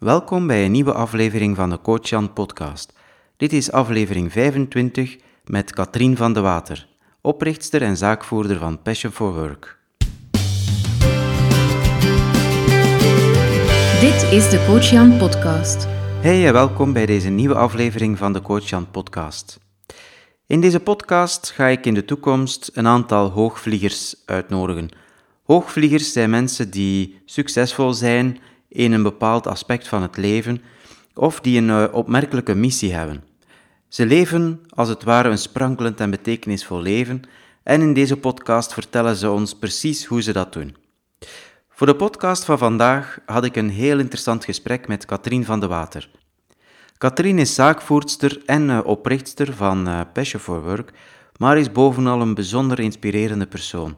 Welkom bij een nieuwe aflevering van de Coach Jan podcast. Dit is aflevering 25 met Katrien van de Water, oprichtster en zaakvoerder van Passion for Work. Dit is de Coach Jan podcast. Hey en welkom bij deze nieuwe aflevering van de Coach Jan podcast. In deze podcast ga ik in de toekomst een aantal hoogvliegers uitnodigen. Hoogvliegers zijn mensen die succesvol zijn in een bepaald aspect van het leven of die een eh, opmerkelijke missie hebben. Ze leven als het ware een sprankelend en betekenisvol leven en in deze podcast vertellen ze ons precies hoe ze dat doen. Voor de podcast van vandaag had ik een heel interessant gesprek met Katrien van de Water. Katrien is zaakvoerster en eh, oprichtster van uh, Passion for Work, maar is bovenal een bijzonder inspirerende persoon.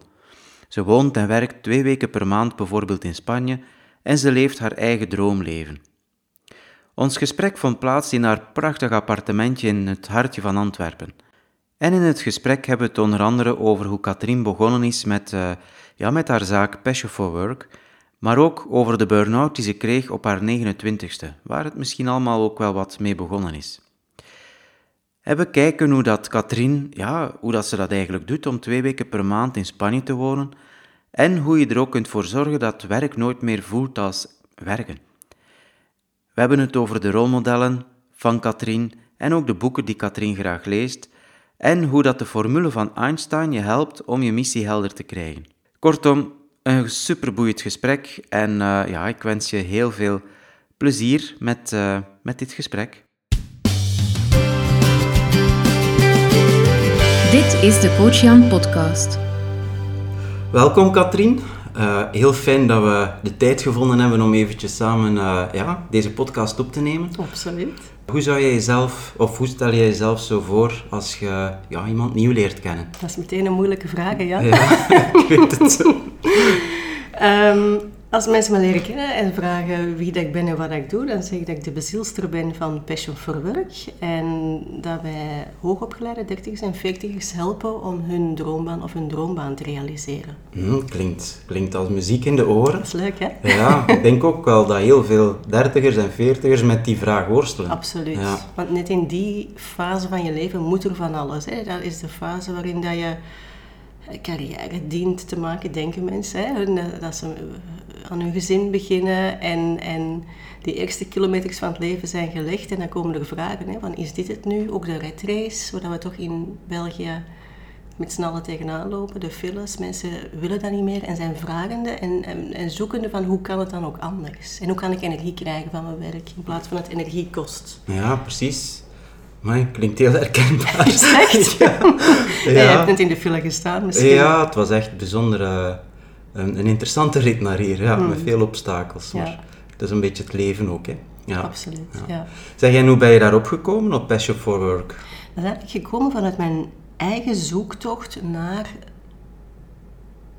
Ze woont en werkt twee weken per maand bijvoorbeeld in Spanje en ze leeft haar eigen droomleven. Ons gesprek vond plaats in haar prachtig appartementje in het hartje van Antwerpen. En in het gesprek hebben we het onder andere over hoe Katrien begonnen is met, uh, ja, met haar zaak Passion for Work, maar ook over de burn-out die ze kreeg op haar 29ste, waar het misschien allemaal ook wel wat mee begonnen is. En we kijken hoe dat Katrien, ja, hoe dat ze dat eigenlijk doet om twee weken per maand in Spanje te wonen, en hoe je er ook kunt voor zorgen dat werk nooit meer voelt als werken. We hebben het over de rolmodellen van Katrien en ook de boeken die Katrien graag leest en hoe dat de formule van Einstein je helpt om je missie helder te krijgen. Kortom, een superboeiend gesprek en uh, ja, ik wens je heel veel plezier met, uh, met dit gesprek. Dit is de Coach Jan podcast. Welkom Katrien. Uh, heel fijn dat we de tijd gevonden hebben om eventjes samen uh, ja, deze podcast op te nemen. Absoluut. Hoe zou jij jezelf, of hoe stel jij jezelf zo voor als je ja, iemand nieuw leert kennen? Dat is meteen een moeilijke vraag, hè, Jan? Ja, ik weet het. um, als mensen me leren kennen en vragen wie dat ik ben en wat ik doe, dan zeg ik dat ik de bezielster ben van Passion for Work. En dat wij hoogopgeleide dertigers en veertigers helpen om hun droombaan of hun droombaan te realiseren. Hmm, klinkt, klinkt als muziek in de oren. Dat is leuk, hè? Ja, ik denk ook wel dat heel veel dertigers en veertigers met die vraag worstelen. Absoluut. Ja. Want net in die fase van je leven moet er van alles. Hè? Dat is de fase waarin dat je carrière dient te maken, denken mensen. Hè? Dat ze aan hun gezin beginnen en, en die eerste kilometers van het leven zijn gelegd. En dan komen er vragen, hè, van is dit het nu? Ook de redrace, waar we toch in België met z'n allen tegenaan lopen, de files. Mensen willen dat niet meer en zijn vragende en, en, en, zoekende van hoe kan het dan ook anders? En hoe kan ik energie krijgen van mijn werk in plaats van het energie kost? Ja, precies. Maar klinkt heel herkenbaar. Is echt? Ja. ja. Je hebt net in de file gestaan misschien. Ja, het was echt bijzonder... Uh, een, een, interessante rit naar hier, ja, Hmm. met veel obstakels. Maar Ja. dat is een beetje het leven ook, hè. Ja. Absoluut, ja. Zeg, en hoe ben je daarop gekomen, op Passion for Work? Dat is eigenlijk gekomen vanuit mijn eigen zoektocht naar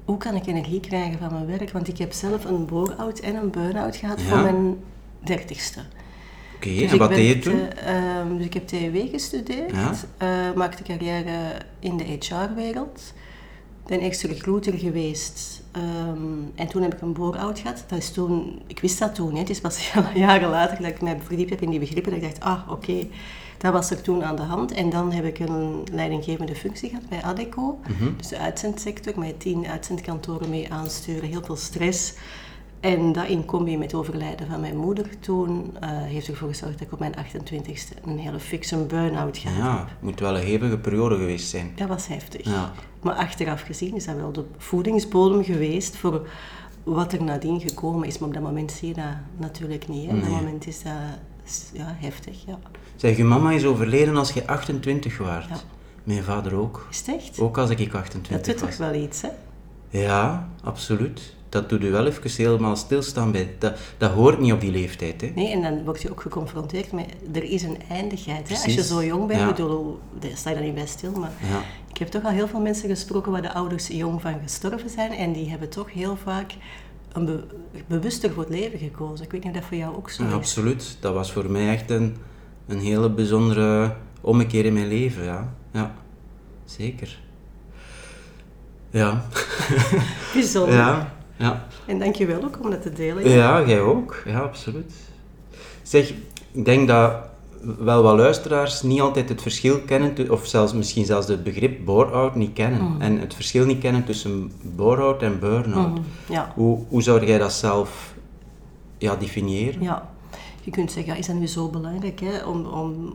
hoe kan ik energie krijgen van mijn werk. Want ik heb zelf een bore-out en een burn-out gehad voor mijn dertigste. Oké, Dus en ik wat deed je toen? eh, ehm, dus ik heb TW gestudeerd, eh, maakte carrière in de HR-wereld. Ben eerst recruiter geweest ehm, en toen heb ik een bore-out gehad. Dat is toen, ik wist dat toen, hè. het is pas jaren later dat ik mij verdiept heb in die begrippen. Dat ik dacht, ah oké, dat was er toen aan de hand. En dan heb ik een leidinggevende functie gehad bij Adeco. Dus de uitzendsector, met tien uitzendkantoren mee aansturen, heel veel stress. En dat in combi met overlijden van mijn moeder toen eh, heeft ervoor gezorgd dat ik op mijn 28ste een hele fixe burn-out gehad Ja, heb. het moet wel een hevige periode geweest zijn. Dat was heftig. Ja. Maar achteraf gezien is dat wel de voedingsbodem geweest voor wat er nadien gekomen is. Maar op dat moment zie je dat natuurlijk niet. Hè. Op dat Nee. moment is dat ja, heftig. Ja. Zeg, je mama is overleden als je 28 was. Ja. Mijn vader ook. Is het echt? Ook als ik dat 28 doet was. toch wel iets, hè? Ja, absoluut. Dat doet u wel even helemaal stilstaan bij. Dat, dat hoort niet op die leeftijd, hè? Nee, en dan word je ook geconfronteerd met, er is een eindigheid. Hè? Als je zo jong bent, Ja. bedoel, daar sta je dan niet bij stil, maar Ja. ik heb toch al heel veel mensen gesproken waar de ouders jong van gestorven zijn en die hebben toch heel vaak een be- bewuster voor het leven gekozen. Ik weet niet of dat voor jou ook zo Ja, is. absoluut. Dat was voor mij echt een, een hele bijzondere ommekeer in mijn leven, ja. Ja, zeker. Ja. Bijzonder. Ja, ja. En dankjewel ook om dat te delen. Ja, jij ook. Ja, absoluut. Zeg, ik denk dat wel wat luisteraars niet altijd het verschil kennen, of zelfs misschien zelfs het begrip bore-out niet kennen. En het verschil niet kennen tussen bore-out en burn-out. Ja. Hoe, hoe zou jij dat zelf ja, definiëren? Ja, je kunt zeggen, is dat nu zo belangrijk hè, om, om,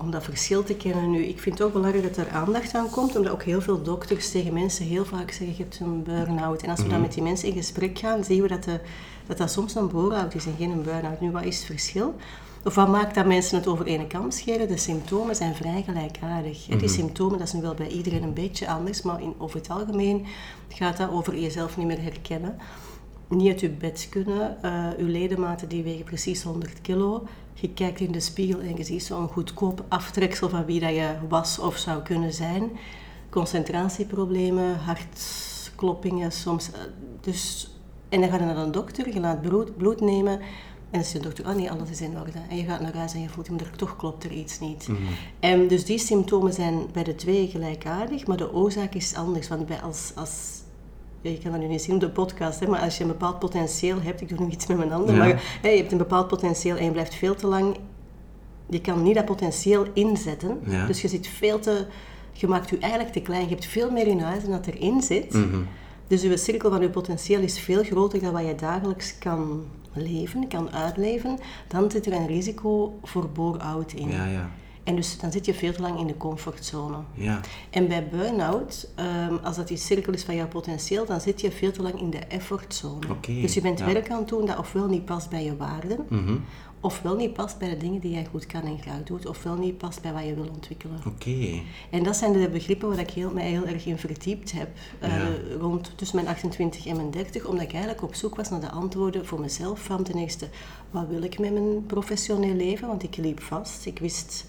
om dat verschil te kennen nu? Ik vind het ook belangrijk dat er aandacht aan komt, omdat ook heel veel dokters tegen mensen heel vaak zeggen, je hebt een burn-out. En als we dan met die mensen in gesprek gaan, zien we dat, de, dat dat soms een bore-out is en geen een burn-out. Nu, wat is het verschil? Of wat maakt dat mensen het over ene kam scheren? De symptomen zijn vrij gelijkaardig. Die symptomen, dat is nu wel bij iedereen een beetje anders, maar in, over het algemeen gaat dat over jezelf niet meer herkennen niet uit je bed kunnen. eh je ledematen die wegen precies 100 kilo. Je kijkt in de spiegel en je ziet zo'n goedkoop aftreksel van wie dat je was of zou kunnen zijn. Concentratieproblemen, hartkloppingen soms. eh, Dus, en dan ga je naar een dokter, je laat bloed, bloed nemen. En dan zegt de dokter, oh nee, alles is in orde. En je gaat naar huis en je voelt, hem er toch klopt er iets niet. En dus die symptomen zijn bij de twee gelijkaardig, maar de oorzaak is anders. Want bij als, als ja, je kan dat nu niet zien op de podcast, hè, maar als je een bepaald potentieel hebt, ik doe nu iets met mijn handen, Ja. maar hè, je hebt een bepaald potentieel en je blijft veel te lang, je kan niet dat potentieel inzetten. Ja. Dus je zit veel te, je maakt je eigenlijk te klein, je hebt veel meer in huis dan dat erin zit. Mhm. Dus je cirkel van je potentieel is veel groter dan wat je dagelijks kan leven, kan uitleven. Dan zit er een risico voor bore-out in. Ja, ja. En dus dan zit je veel te lang in de comfortzone. ja. En bij burn-out, ehm, als dat die cirkel is van jouw potentieel, dan zit je veel te lang in de effortzone. Oké, dus je bent ja. werk aan het doen dat ofwel niet past bij je waarden, Mhm. ofwel niet past bij de dingen die jij goed kan en graag doet, ofwel niet past bij wat je wil ontwikkelen. Oké. En dat zijn de begrippen waar ik heel, mij heel erg in verdiept heb, eh, rond tussen mijn 28 en mijn 30, omdat ik eigenlijk op zoek was naar de antwoorden voor mezelf. Van ten eerste, wat wil ik met mijn professioneel leven? Want ik liep vast. Ik wist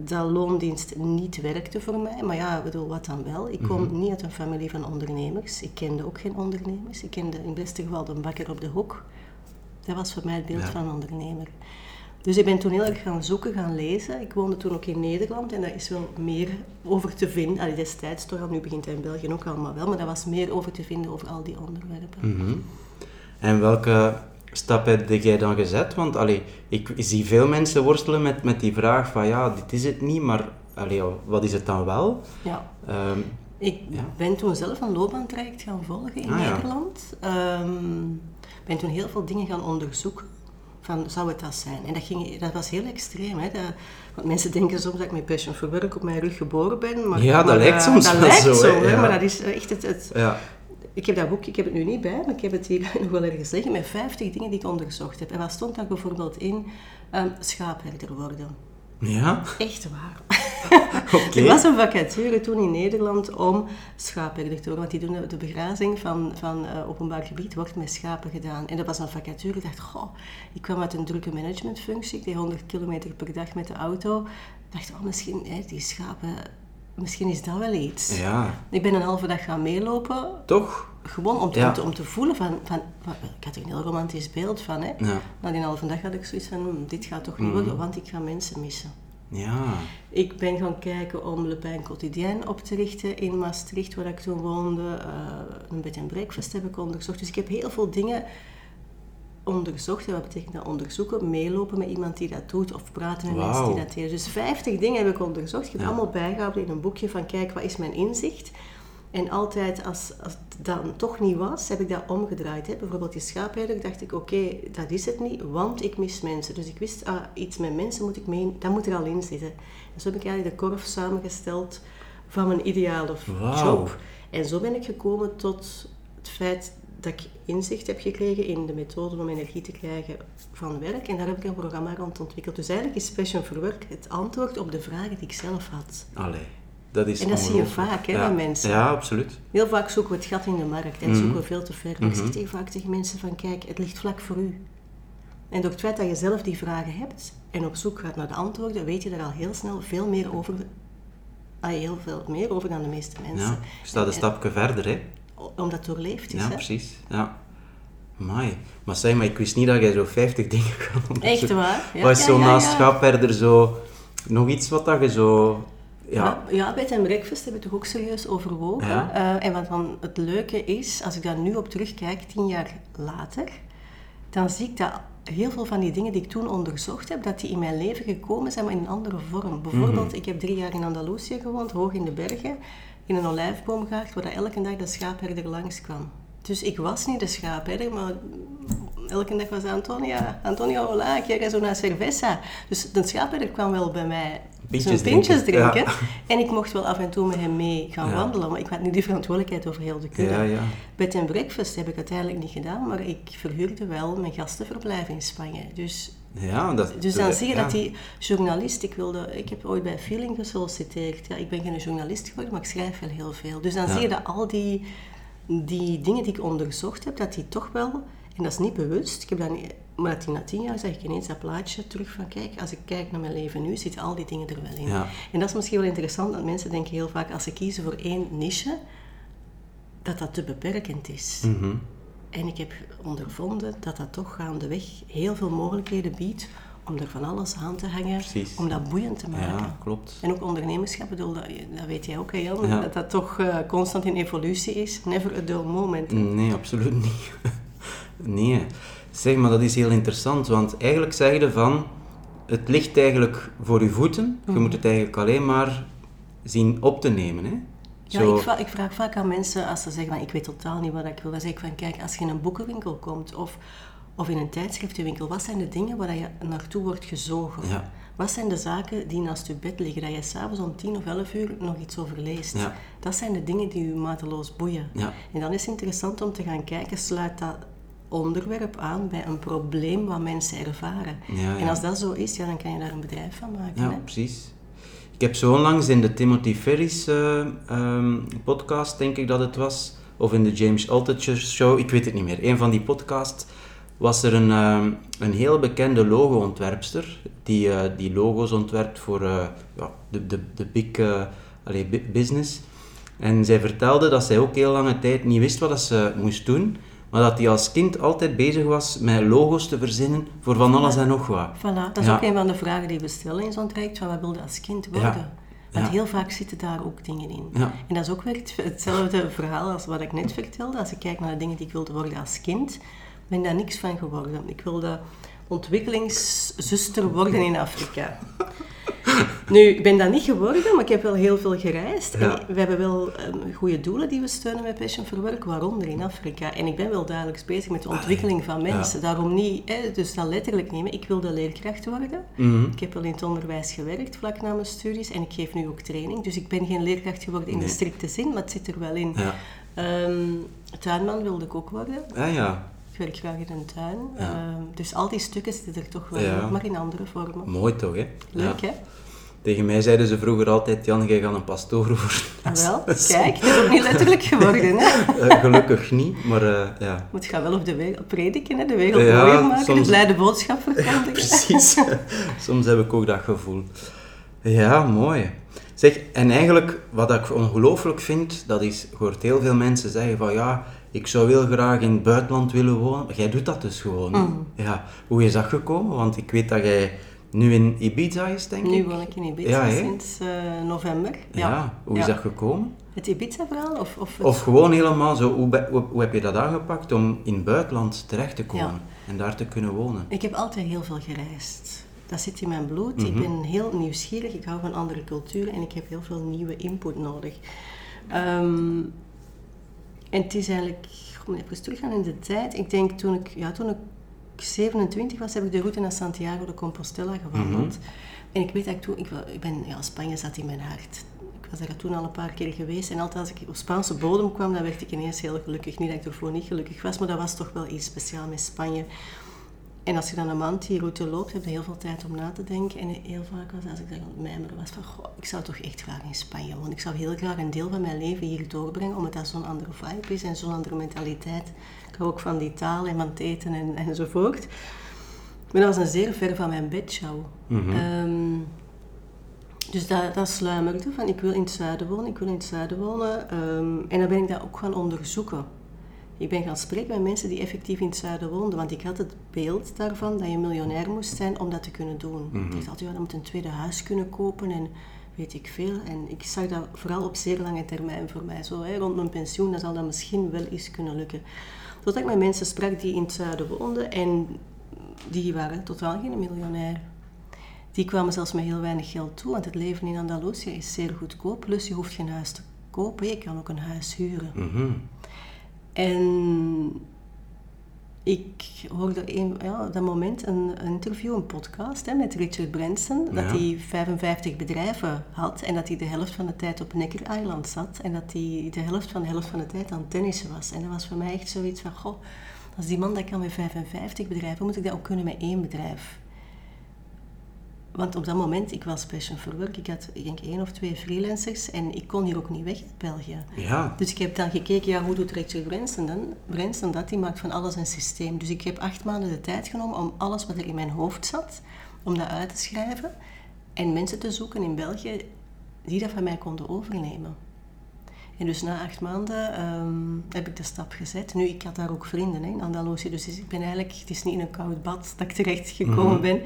dat loondienst niet werkte voor mij. Maar ja, bedoel, wat dan wel? Ik kom niet uit een familie van ondernemers. Ik kende ook geen ondernemers. Ik kende in het beste geval de bakker op de hoek. Dat was voor mij het beeld Ja. van een ondernemer. Dus ik ben toen heel erg gaan zoeken, gaan lezen. Ik woonde toen ook in Nederland en daar is wel meer over te vinden. Allee, destijds toch al, nu begint hij in België ook allemaal wel, maar daar was meer over te vinden over al die onderwerpen. Mhm. En welke stap heb jij dan gezet? Want allee, ik zie veel mensen worstelen met, met die vraag van ja, dit is het niet, maar allee, wat is het dan wel? Ja. Ehm, Ik Ja. ben toen zelf een loopbaantraject gaan volgen in Ah, ja. Nederland. Ehm, ben toen heel veel dingen gaan onderzoeken. Van, zou het dat zijn? En dat, ging, dat was heel extreem. Hè? Dat, want mensen denken soms dat ik met passion for work op mijn rug geboren ben. Maar, Ja, dat maar, lijkt eh, soms dat wel lijkt zo, hè, hè, ja. Maar dat is echt het... het ja. Ik heb dat boek, ik heb het nu niet bij, maar ik heb het hier nog wel ergens liggen met 50 dingen die ik onderzocht heb. En wat stond daar bijvoorbeeld in? Schaapherder worden. Ja? Echt waar. Oké. Er was een vacature toen in Nederland om schaapherder te worden, want die doen de- de begrazing van, van eh, openbaar gebied wordt met schapen gedaan. En dat was een vacature. Ik dacht, goh, ik kwam uit een drukke managementfunctie, ik deed 100 kilometer per dag met de auto. Ik dacht, oh, misschien, hè, die schapen, misschien is dat wel iets. Ja. Ik ben een halve dag gaan meelopen, Toch? gewoon om te, Ja. om te, om te voelen van, van, van- Ik had er een heel romantisch beeld van. Hè. Ja. Na die halve dag had ik zoiets van, hm, dit gaat toch niet worden, want ik ga mensen missen. Ja. Ik ben gaan kijken om Le Pin Quotidien op te richten in Maastricht, waar ik toen woonde. Eh, een bed en breakfast heb ik onderzocht. Dus ik heb heel veel dingen onderzocht. En wat betekent dat onderzoeken? Meelopen met iemand die dat doet of praten met mensen die dat deden. Dus 50 dingen heb ik onderzocht. Ik heb Ja. allemaal bijgehouden in een boekje van kijk, wat is mijn inzicht? En altijd als, als het dan toch niet was, heb ik dat omgedraaid. Hè. Bijvoorbeeld die schaapherder, dacht ik, oké, dat is het niet, want ik mis mensen. Dus ik wist, ah, iets met mensen moet ik mee, dat moet er al in zitten. En zo heb ik eigenlijk de korf samengesteld van mijn ideale job. En zo ben ik gekomen tot het feit dat ik inzicht heb gekregen in de methode om energie te krijgen van werk. En daar heb ik een programma rond ontwikkeld. Dus eigenlijk is Passion for Work het antwoord op de vragen die ik zelf had. Allee. Dat is En dat zie je vaak, hè, ja. bij mensen. Ja, absoluut. Heel vaak zoeken we het gat in de markt en Mhm. zoeken we veel te ver. Ik zeg tegen- vaak tegen mensen van, kijk, het ligt vlak voor u. En door het feit dat je zelf die vragen hebt en op zoek gaat naar de antwoorden, weet je er al heel snel veel meer over, ah, heel veel meer over dan de meeste mensen. Ja. Je staat een En- stapje verder, hè. Omdat het doorleefd is, Ja, hè. precies. Ja. Amai. Maar zeg maar, ik wist niet dat jij zo 50 dingen kan onderzoeken. Echt waar? Ja, Was ja, zo ja, naast ja. schapherder zo... Nog iets wat dat je zo... Ja. Ja, ja, bed en breakfast heb ik toch ook serieus overwogen. Eh, en wat dan het leuke is, als ik daar nu op terugkijk, tien jaar later, dan zie ik dat heel veel van die dingen die ik toen onderzocht heb, dat die in mijn leven gekomen zijn, maar in een andere vorm. Bijvoorbeeld, ik heb drie jaar in Andalusië gewoond, hoog in de bergen, in een olijfboomgaard, waar elke dag de schaapherder langskwam. Dus ik was niet de schaapherder, maar elke dag was Antonia, Antonia, hola, quiero una cerveza. Dus de schaapherder kwam wel bij mij Pintjes zo'n pintjes drinken, drinken. ja. En ik mocht wel af en toe met hem mee gaan Ja. wandelen, maar ik had niet die verantwoordelijkheid over heel de kudde. Ja, ja. Bed and breakfast heb ik uiteindelijk niet gedaan, maar ik verhuurde wel mijn gastenverblijf in Spanje. Dus, Ja, dat, dus dan dat- zie je ja. dat die journalist, ik, wilde, ik heb ooit bij Feeling gesolliciteerd. Ja, ik ben geen journalist geworden, maar ik schrijf wel heel veel. Dus dan Ja. zie je dat al die, die dingen die ik onderzocht heb, dat die toch wel, en dat is niet bewust, ik heb dat niet, maar dat die na tien jaar zag ik ineens dat plaatje terug van kijk, als ik kijk naar mijn leven nu, zitten al die dingen er wel in. Ja. En dat is misschien wel interessant, want mensen denken heel vaak, als ze kiezen voor één niche, dat dat te beperkend is. Mhm. En ik heb ondervonden dat dat toch gaandeweg heel veel mogelijkheden biedt om er van alles aan te hangen, Precies. om dat boeiend te maken. Ja, klopt. En ook ondernemerschap, bedoel, dat, dat weet jij ook, Jan, Ja. dat dat toch eh, constant in evolutie is. Never a dull moment. hè. Nee, absoluut niet. nee. Zeg, maar dat is heel interessant, want eigenlijk zeg je van, het ligt eigenlijk voor je voeten. Je Mhm. moet het eigenlijk alleen maar zien op te nemen. Hè? Ja, ik, va- ik vraag vaak aan mensen als ze zeggen van ik weet totaal niet wat ik wil. Dan zeg ik van kijk, als je in een boekenwinkel komt of, of in een tijdschriftenwinkel, wat zijn de dingen waar je naartoe wordt gezogen? Ja. Wat zijn de zaken die naast je bed liggen, dat je s'avonds om tien of elf uur nog iets over leest? Ja. Dat zijn de dingen die je mateloos boeien. Ja. En dan is het interessant om te gaan kijken, sluit dat onderwerp aan bij een probleem wat mensen ervaren. En als dat zo is, ja, dan kan je daar een bedrijf van maken. Ja, hè? precies. Ik heb zo onlangs in de Timothy Ferris eh, ehm, podcast, denk ik dat het was, of in de James Altucher show, ik weet het niet meer. Een van die podcasts was er een, ehm, een heel bekende logo-ontwerpster, die, eh, die logo's ontwerpt voor eh, ja, de, de, de big business. En zij vertelde dat zij ook heel lange tijd niet wist wat ze moest doen, maar dat hij als kind altijd bezig was met logo's te verzinnen voor van alles en nog wat. Voilà, dat is Ja. ook een van de vragen die we stellen in zo'n traject, van wat wilde als kind worden? Ja. Want Ja. heel vaak zitten daar ook dingen in. En dat is ook weer het- hetzelfde verhaal als wat ik net vertelde. Als ik kijk naar de dingen die ik wilde worden als kind, ben ik daar niks van geworden. Ik wilde ontwikkelingszuster worden in Afrika. Nu, ik ben dat niet geworden, maar ik heb wel heel veel gereisd. Ja. En we hebben wel um, goede doelen die we steunen met Passion for Work, waaronder in Afrika. En ik ben wel dagelijks bezig met de ontwikkeling van mensen. Daarom niet, hè, dus dat letterlijk nemen. Ik wilde leerkracht worden. Mhm. Ik heb wel in het onderwijs gewerkt vlak na mijn studies en ik geef nu ook training. Dus ik ben geen leerkracht geworden in de strikte zin, maar het zit er wel in. Ja. Ehm, tuinman wilde ik ook worden. Ah ja, Ik werk graag in een tuin. Ja. Ehm, dus al die stukken zitten er toch wel Ja. in, maar in andere vormen. mooi toch, hè? Leuk, Ja. hè? Tegen mij zeiden ze vroeger altijd, Jan, jij gaat een pastoor worden. Ah, wel, kijk, dat is ook niet letterlijk geworden, hè? Eh, gelukkig niet, maar eh, ja. Moet gaan wel op de wereld prediken, hè? de wereld Ja, mooier maken, de soms- blijde boodschap verkondigen. Precies. Soms heb ik ook dat gevoel. Ja, mooi. Zeg, en eigenlijk, wat ik ongelooflijk vind, dat is, je hoort heel veel mensen zeggen van, ja, ik zou heel graag in het buitenland willen wonen. Jij doet dat dus gewoon. Mm. Ja. Hoe is dat gekomen? Want ik weet dat jij nu in Ibiza is, denk ik. Nu woon ik in Ibiza Ja, sinds eh, november. Ja, hoe is Ja. dat gekomen? Het Ibiza-verhaal? Of, of het- Of gewoon helemaal zo, hoe, be- hoe, hoe heb je dat aangepakt om in het buitenland terecht te komen Ja. en daar te kunnen wonen? Ik heb altijd heel veel gereisd. Dat zit in mijn bloed. Ik Mhm. ben heel nieuwsgierig. Ik hou van andere culturen en ik heb heel veel nieuwe input nodig. Ehm, en het is eigenlijk... Ik moet even teruggaan in de tijd. Ik denk toen ik, ja, toen ik 27 was, heb ik de route naar Santiago de Compostela gewandeld. En ik weet dat ik toen... Ik, ik ben, ja, Spanje zat in mijn hart. Ik was daar toen al een paar keer geweest. En altijd als ik op Spaanse bodem kwam, dan werd ik ineens heel gelukkig. Niet dat ik ervoor niet gelukkig was, maar dat was toch wel iets speciaals met Spanje. En als je dan een maand die route loopt, heb je heel veel tijd om na te denken. En heel vaak was als ik dan aan het mijmeren was van, goh, ik zou toch echt graag in Spanje wonen. Ik zou heel graag een deel van mijn leven hier doorbrengen, omdat dat zo'n andere vibe is en zo'n andere mentaliteit. Ik hou ook van die taal en van het eten en, enzovoort. Maar dat was een zeer ver van mijn bedshow. Mhm. Ehm, dus dat, dat sluimerde van, ik wil in het zuiden wonen, ik wil in het zuiden wonen. Ehm, en dan ben ik dat ook gaan onderzoeken. Ik ben gaan spreken met mensen die effectief in het zuiden woonden, want ik had het beeld daarvan dat je miljonair moest zijn om dat te kunnen doen. Ik dacht ja, dan moet een tweede huis kunnen kopen en weet ik veel. En ik zag dat vooral op zeer lange termijn voor mij. Zo, hè, rond mijn pensioen, dan zal dat misschien wel eens kunnen lukken. Totdat ik met mensen sprak die in het zuiden woonden en die waren totaal geen miljonair. Die kwamen zelfs met heel weinig geld toe, want het leven in Andalusië is zeer goedkoop. Plus je hoeft geen huis te kopen, je kan ook een huis huren. Mhm. En ik hoorde een, ja, dat moment een, een interview, een podcast hè, met Richard Branson, dat Ja. hij 55 bedrijven had en dat hij de helft van de tijd op Necker Island zat en dat hij de helft van de helft van de tijd aan tennissen was. En dat was voor mij echt zoiets van, goh, als die man dat kan met 55 bedrijven, moet ik dat ook kunnen met één bedrijf. Want op dat moment, ik was passion for work, ik had ik denk één of twee freelancers en ik kon hier ook niet weg uit België. Ja, Dus ik heb dan gekeken, ja, hoe doet Richard Branson dan? Branson dat, die maakt van alles een systeem. Dus ik heb acht maanden de tijd genomen om alles wat er in mijn hoofd zat, om dat uit te schrijven. En mensen te zoeken in België die dat van mij konden overnemen. En dus na acht maanden ehm, heb ik de stap gezet. Nu, ik had daar ook vrienden hè, in Andalusië, dus ik ben eigenlijk, het is niet in een koud bad dat ik terecht gekomen ben.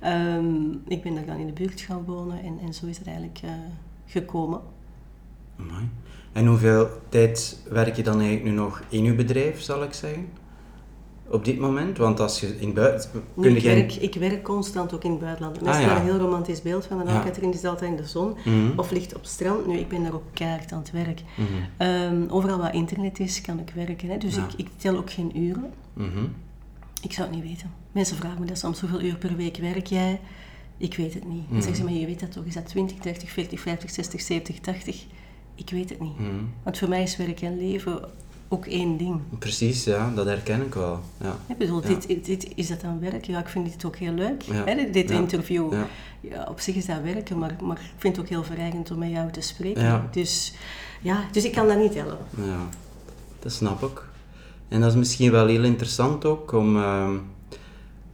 Ehm, ik ben daar dan in de buurt gaan wonen en, en zo is het eigenlijk eh, gekomen. mooi. En hoeveel tijd werk je dan eigenlijk nu nog in je bedrijf, zal ik zeggen? Op dit moment? Want als je in buiten... Nee, ik, werk, ik werk constant ook in het buitenland. Mensen Ah, ja. hebben een heel romantisch beeld van. En Ja. Catherine is altijd in de zon Mhm. of ligt op het strand. Nu, ik ben daar ook keihard aan het werk. Mhm. Ehm, overal waar internet is, kan ik werken. Hè. Dus Ja. ik, ik tel ook geen uren. Mhm. Ik zou het niet weten. Mensen vragen me dat soms, hoeveel uur per week werk jij? Ik weet het niet. Dan Mhm. zeggen ze, maar je weet dat toch? Is dat 20, 30, 40, 50, 60, 70, 80? Ik weet het niet. Mhm. Want voor mij is werk en leven ook één ding. Precies, ja, dat herken ik wel. Ja. Ik bedoel, Ja. dit, dit, is dat dan werk? Ja, ik vind dit ook heel leuk. Ja. Hè, dit Ja. interview. Op zich is dat werken, maar, maar ik vind het ook heel verrijkend om met jou te spreken. Dus, ja, dus ik kan dat niet helpen. Ja, dat snap ik. En dat is misschien wel heel interessant ook, om, ehm,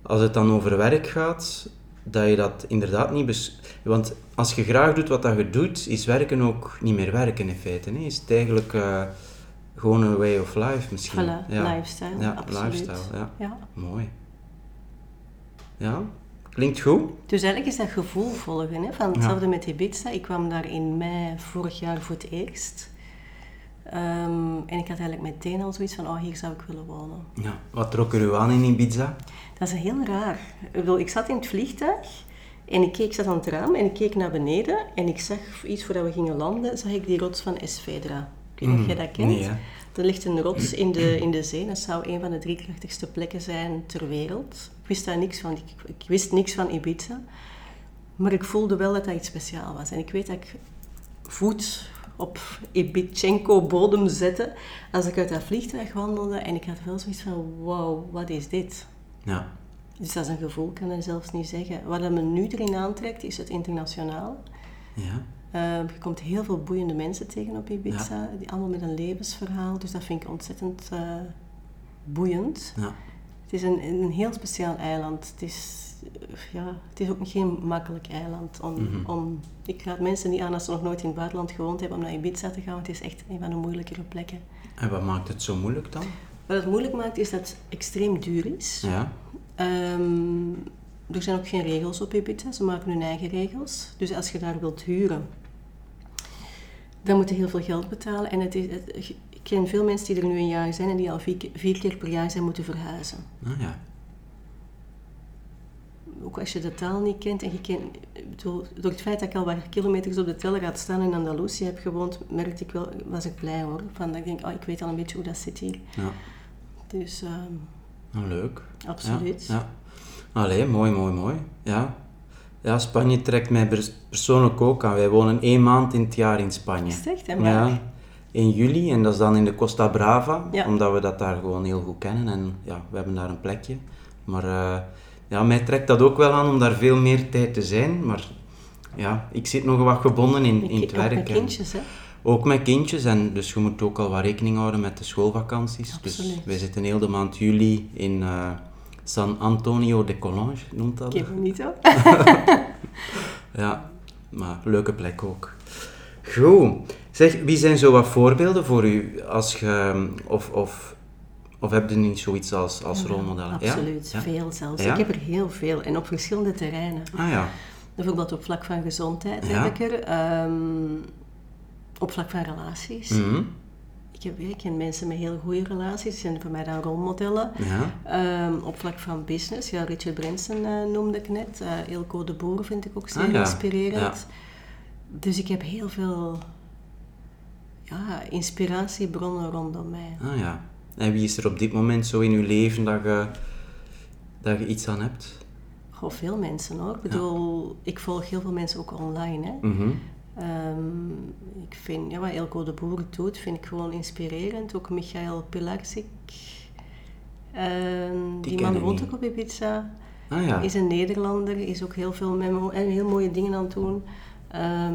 als het dan over werk gaat, dat je dat inderdaad niet... Bes Want als je graag doet wat dat je doet, is werken ook niet meer werken in feite. Hè? Is het eigenlijk eh, gewoon een way of life misschien. Voilà, lifestyle, Ja, absoluut. lifestyle, ja. Ja. Mooi. Ja, klinkt goed. Dus eigenlijk is dat gevoel volgen. Hè? Van hetzelfde met Ibiza. Ik kwam daar in mei vorig jaar voor het eerst. Ehm, en ik had eigenlijk meteen al zoiets van, oh, hier zou ik willen wonen. Ja. Wat trok er u aan in Ibiza? Dat is heel raar. Ik, bedoel, ik zat in het vliegtuig en ik keek, ik zat aan het raam en ik keek naar beneden en ik zag iets voordat we gingen landen, zag ik die rots van Esvedra. Ik weet niet of jij dat kent. Nee? Er ligt een rots in de, in de zee. Dat zou een van de drie krachtigste plekken zijn ter wereld. Ik wist daar niks van. Ik, ik wist niks van Ibiza. Maar ik voelde wel dat dat iets speciaals was. En ik weet dat ik voet op Ibichenko bodem zette als ik uit dat vliegtuig wandelde. En ik had wel zoiets van, wauw, wat is dit? Ja. Dus dat is een gevoel, ik kan ik zelfs niet zeggen. Wat me nu erin aantrekt, is het internationaal. Ja. Eh, je komt heel veel boeiende mensen tegen op Ibiza, die allemaal met een levensverhaal. Dus dat vind ik ontzettend eh, boeiend. Ja. Het is een, een heel speciaal eiland. Het is, eh, ja, het is ook geen makkelijk eiland. Om, Mhm. om, ik raad mensen niet aan als ze nog nooit in het buitenland gewoond hebben om naar Ibiza te gaan. want Het is echt een van de moeilijkere plekken. En wat maakt het zo moeilijk dan? Wat het moeilijk maakt is dat het extreem duur is. Ja. Ehm, er zijn ook geen regels op Ibiza, ze maken hun eigen regels. Dus als je daar wilt huren, dan moet je heel veel geld betalen. En het is, het- ik ken veel mensen die er nu een jaar zijn en die al vier, keer- vier keer per jaar zijn moeten verhuizen. Ah ja. Ook als je de taal niet kent en je kent, bedoel, door het feit dat ik al wat kilometers op de teller had staan in Andalusië heb gewoond, merkte ik wel, was ik blij hoor. Van dat ik denk, oh, ik weet al een beetje hoe dat zit hier. Ja. Dus ehm, Nou, leuk. absoluut. Ja. ja. Allee, mooi, mooi, mooi. Ja. Ja, Spanje trekt mij pers- persoonlijk ook aan. Wij wonen één maand in het jaar in Spanje. Is het echt, hè? Maar- Ja, in juli en dat is dan in de Costa Brava, Ja. omdat we dat daar gewoon heel goed kennen en ja, we hebben daar een plekje. Maar eh, ja, mij trekt dat ook wel aan om daar veel meer tijd te zijn, maar ja, ik zit nog wat gebonden in, in het Ook met werk. kindjes, hè? ook met kindjes, en dus je moet ook al wat rekening houden met de schoolvakanties. Dus Absoluut. wij zitten heel de maand juli in eh, San Antonio de Colonge, noemt dat. Ik heb hem niet hoor. Ja, maar leuke plek ook. Goed. Zeg, wie zijn zo wat voorbeelden voor u als je, of, of, of heb je niet zoiets als, als rolmodellen? Ja? Absoluut, Ja? veel zelfs. Ja? Ik heb er heel veel en op verschillende terreinen. Ah ja. Bijvoorbeeld op vlak van gezondheid Ja. heb ik er. ehm, op vlak van relaties. Mhm. Ik, heb, ik ken mensen met heel goede relaties, die zijn voor mij dan rolmodellen. Ja. Ehm, op vlak van business, ja, Richard Branson eh, noemde ik net. Uh, Ilko de Boer vind ik ook zeer Ah, ja. inspirerend. Dus ik heb heel veel ja, inspiratiebronnen rondom mij. Ah ja. En wie is er op dit moment zo in uw leven dat je, dat je iets aan hebt? Goh, veel mensen hoor. Ik bedoel, ik volg heel veel mensen ook online. Hè. Mhm. Ehm, ik vind, ja, wat Elko de Boer doet, vind ik gewoon inspirerend. Ook Michael Pilarczyk. Ehm, die man woont ook op Ibiza. Ah ja. Is een Nederlander, is ook heel veel met me- en heel mooie dingen aan het doen. Ehm,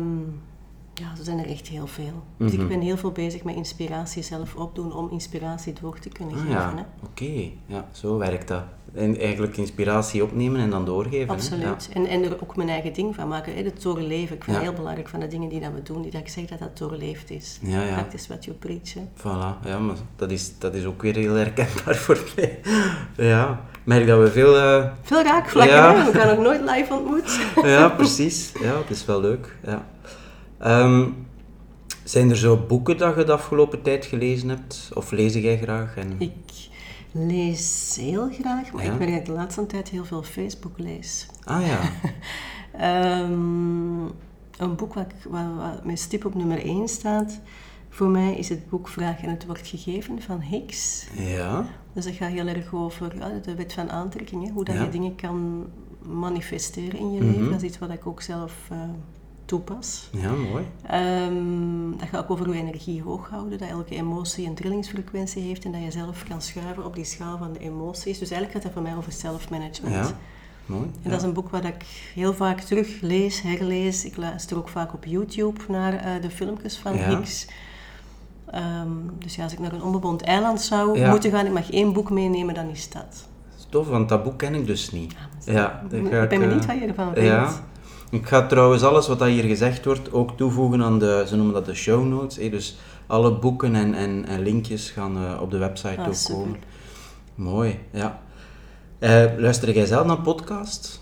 ja, er zijn er echt heel veel. Dus Mhm. ik ben heel veel bezig met inspiratie zelf opdoen om inspiratie door te kunnen Ah geven. Ja, oké. Ja, zo werkt dat. En eigenlijk inspiratie opnemen en dan doorgeven. Absoluut. En, en er ook mijn eigen ding van maken. hè, Het doorleven. Ik vind Ja. het heel belangrijk van de dingen die dat we doen, die dat ik zeg dat dat doorleefd is. Ja, ja. Practice what you preach. hè. Voilà, ja, maar dat is, dat is ook weer heel herkenbaar voor mij. Ja, ik merk dat we veel... eh, Veel raakvlakken, Ja. hè? We gaan nog nooit live ontmoet. ja, precies. Ja, het is wel leuk. Ja. Ehm, zijn er zo boeken dat je de afgelopen tijd gelezen hebt? Of lees jij graag? En... Ik lees heel graag, maar Ja? ik ik de laatste tijd heel veel Facebook lees. Ah ja, Ehm, een boek wat, wat, wat met stip op nummer 1 staat, voor mij is het boek Vraag en het wordt gegeven van Hicks. ja. Dus dat gaat heel erg over ja, de wet van aantrekking, hè, hoe dat Ja. je dingen kan manifesteren in je Mhm. leven. Dat is iets wat ik ook zelf eh, toepas. Ja, mooi. Ehm, dat gaat ook over hoe energie hoog houden, dat elke emotie een trillingsfrequentie heeft en dat je zelf kan schuiven op die schaal van de emoties. Dus eigenlijk gaat dat voor mij over self-management. Ja, mooi. En ja. dat is een boek wat ik heel vaak teruglees, herlees. Ik luister ook vaak op YouTube naar eh, de filmpjes van Ja. Hicks. Ehm, dus ja, als ik naar een onbewoond eiland zou Ja. moeten gaan, ik mag één boek meenemen, dan is dat. Tof, want dat boek ken ik dus niet. Ja, dat ik ben eh, benieuwd wat je ervan vindt. Ja. Ik ga trouwens alles wat hier gezegd wordt ook toevoegen aan de, ze noemen dat de show notes. Dus alle boeken en, en, en linkjes gaan eh, op de website Ah, ook super. komen. Mooi, ja. Eh, luister jij zelf naar podcasts?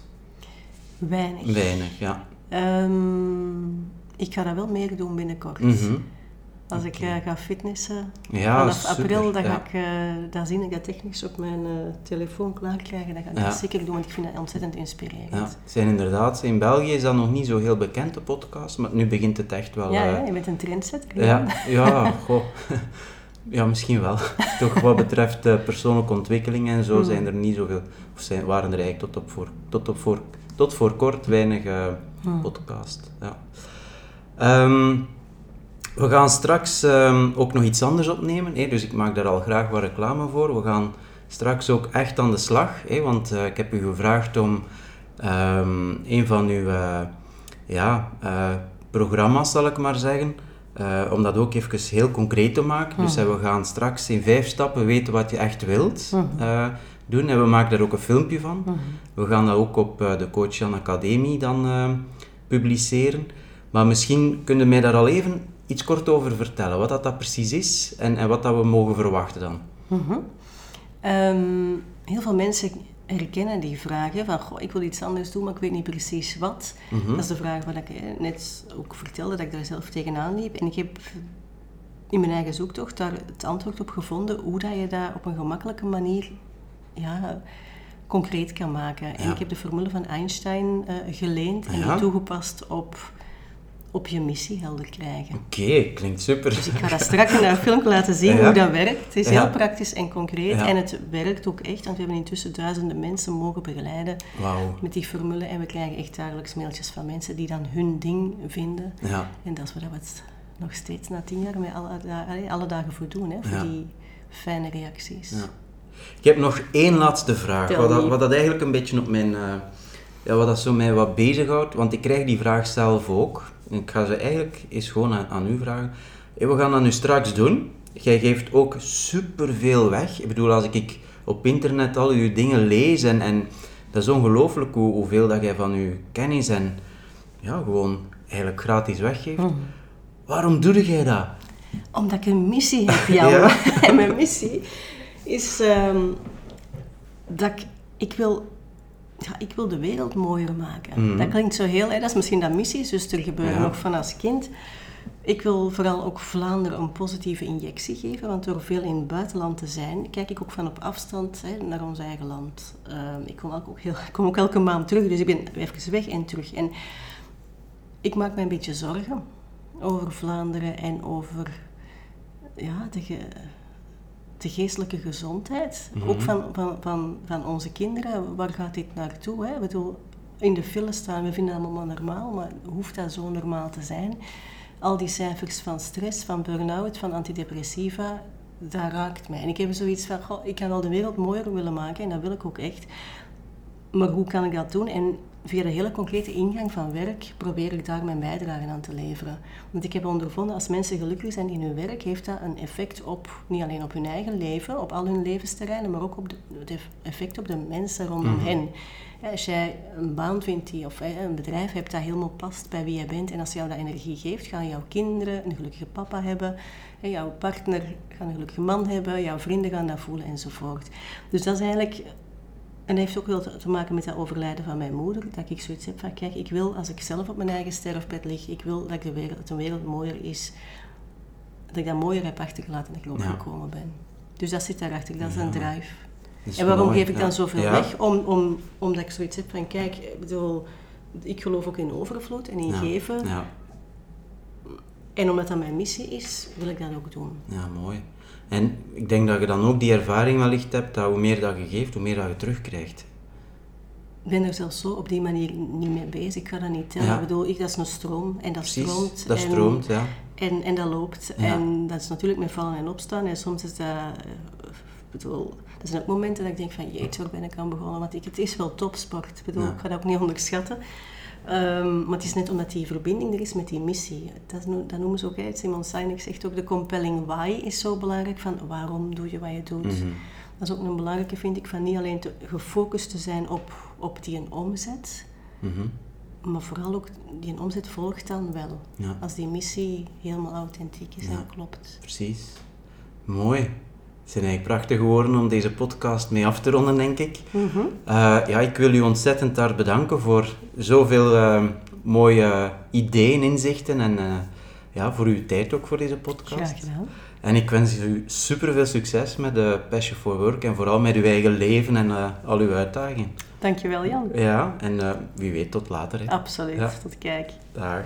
Weinig. Weinig, ja. Ehm, ik ga dat wel meer doen binnenkort. Mhm. Als ik eh, ga fitnessen, Ja, vanaf super, april, dan, ga ik, eh, dan zie ik dat technisch op mijn eh, telefoon klaarkrijgen. Dan ga ik Ja. dat zeker doen, want ik vind dat ontzettend inspirerend. Ja, zijn inderdaad, in België is dat nog niet zo heel bekend, de podcast, maar nu begint het echt wel... Ja, ja, je bent een trendsetter. Ja, ja, goh. Ja, misschien wel. Toch wat betreft persoonlijke ontwikkeling en zo Hmm. zijn er niet zoveel, of zijn, waren er eigenlijk tot, op voor, tot, op voor, tot voor kort weinig Hmm. podcast. Ja. Ehm, we gaan straks ehm, ook nog iets anders opnemen, hè, dus ik maak daar al graag wat reclame voor. We gaan straks ook echt aan de slag, hè, want eh, ik heb u gevraagd om ehm, een van uw eh, ja, eh, programma's, zal ik maar zeggen, om dat ook even heel concreet te maken. Dus we gaan straks in vijf stappen weten wat je echt wilt doen en we maken daar ook een filmpje van. We gaan dat ook op de Coach Jan Academie dan publiceren. Maar misschien kunnen mij daar al even iets kort over vertellen, wat dat, dat precies is en, en wat dat we mogen verwachten dan. Mhm. Ehm, heel veel mensen herkennen die vragen van, goh, ik wil iets anders doen, maar ik weet niet precies wat. Mhm. Dat is de vraag wat ik net ook vertelde, dat ik daar zelf tegenaan liep. En ik heb in mijn eigen zoektocht daar het antwoord op gevonden, hoe dat je dat op een gemakkelijke manier ja, concreet kan maken. En ik heb de formule van Einstein eh, geleend en Ja. die toegepast op, op je missie helder krijgen. Oké, klinkt super. Dus ik ga dat straks in een filmpje laten zien Ja. hoe dat werkt. Het is Ja. heel praktisch en concreet. Ja. En het werkt ook echt, want we hebben intussen duizenden mensen mogen begeleiden Wauw. met die formule. En we krijgen echt dagelijks mailtjes van mensen die dan hun ding vinden. Ja. En dat is waar we het nog steeds na tien jaar met alle, allee, alle dagen voor doen. Hè, voor die fijne reacties. Ja. Ik heb nog één laatste vraag, wat dat, wat dat eigenlijk een beetje op mijn, eh, ja, wat dat zo mij wat bezighoudt, want ik krijg die vraag zelf ook. Ik ga ze eigenlijk eens gewoon aan, aan u vragen. Hey, we gaan dat nu straks doen. Jij geeft ook superveel weg. Ik bedoel, als ik op internet al uw dingen lees en, en dat is ongelooflijk hoe, hoeveel dat jij van uw kennis en ja, gewoon eigenlijk gratis weggeeft. Mhm. Waarom doe jij dat? Omdat ik een missie heb, Jan. Ja. En mijn missie is ehm, dat ik, ik wil... Ja, ik wil de wereld mooier maken. Mhm. Dat klinkt zo heel... Hè, dat is misschien dat missie, dus er gebeuren nog van als kind. Ik wil vooral ook Vlaanderen een positieve injectie geven, want door veel in het buitenland te zijn, kijk ik ook van op afstand hè, naar ons eigen land. Ehm, ik, kom ook heel, kom ook elke maand terug, dus ik ben even weg en terug. En ik maak me een beetje zorgen over Vlaanderen en over ja, de, de geestelijke gezondheid. Ook van, van, van, van onze kinderen. Waar gaat dit naartoe? Hè? Bedoel, in de file staan, we vinden dat allemaal normaal, maar hoeft dat zo normaal te zijn? Al die cijfers van stress, van burn-out, van antidepressiva, dat raakt mij. En ik heb zoiets van, goh, ik kan wel de wereld mooier willen maken en dat wil ik ook echt. Maar hoe kan ik dat doen? En via de hele concrete ingang van werk probeer ik daar mijn bijdrage aan te leveren. Want ik heb ondervonden, als mensen gelukkig zijn in hun werk, heeft dat een effect op, niet alleen op hun eigen leven, op al hun levensterreinen, maar ook op de, het effect op de mensen rondom hen. Ja, als jij een baan vindt die, of hè, een bedrijf hebt dat helemaal past bij wie jij bent, en als jou dat energie geeft, gaan jouw kinderen een gelukkige papa hebben, hè, jouw partner gaat een gelukkige man hebben, jouw vrienden gaan dat voelen enzovoort. Dus dat is eigenlijk en dat heeft ook wel te maken met dat overlijden van mijn moeder. Dat ik zoiets heb van, kijk, ik wil als ik zelf op mijn eigen sterfbed lig, ik wil dat, ik de wereld, dat de wereld mooier is. Dat ik dat mooier heb achtergelaten dan ik Ja. opgekomen ben. Dus dat zit daarachter, dat is een drive. Is En waarom mooi, geef ik dan zoveel Ja. weg? Om, om, omdat ik zoiets heb van, kijk, ik bedoel, ik geloof ook in overvloed en in Ja. geven. Ja. En omdat dat mijn missie is, wil ik dat ook doen. ja, mooi. En ik denk dat je dan ook die ervaring wellicht hebt, dat hoe meer dat je geeft, hoe meer dat je terugkrijgt. Ik ben er zelfs zo op die manier niet mee bezig. Ik ga dat niet tellen. Ja. Ik bedoel, ik, dat is een stroom en dat Precies, stroomt. dat en- stroomt, ja. En, en dat loopt. Ja. En dat is natuurlijk met vallen en opstaan. En soms is dat... eh, Ik bedoel, dat zijn ook momenten dat ik denk van... Jeetje, waar ben ik aan begonnen? Want ik, het is wel topsport. Ik bedoel, Ja. ik ga dat ook niet onderschatten. Ehm, maar het is net omdat die verbinding er is met die missie. Dat, dat noemen ze ook, hè. Simon Sinek zegt ook... De compelling why is zo belangrijk. Van waarom doe je wat je doet? Mhm. Dat is ook een belangrijke, vind ik. Van niet alleen te, gefocust te zijn op, op die een omzet... Mhm. Maar vooral ook, die omzet volgt dan wel. Ja. Als die missie helemaal authentiek is Ja. en klopt. Precies. Mooi. Het zijn eigenlijk prachtige woorden om deze podcast mee af te ronden, denk ik. Mhm. Eh, ja, ik wil u ontzettend daar bedanken voor zoveel eh, mooie ideeën, inzichten en eh, ja, voor uw tijd ook voor deze podcast. Graag gedaan. En ik wens u super veel succes met de Passion for Work en vooral met uw eigen leven en al uw uitdagingen. Dankjewel Jan. Ja, en wie weet tot later. Hè. Absoluut. Ja. Tot kijk. Dag.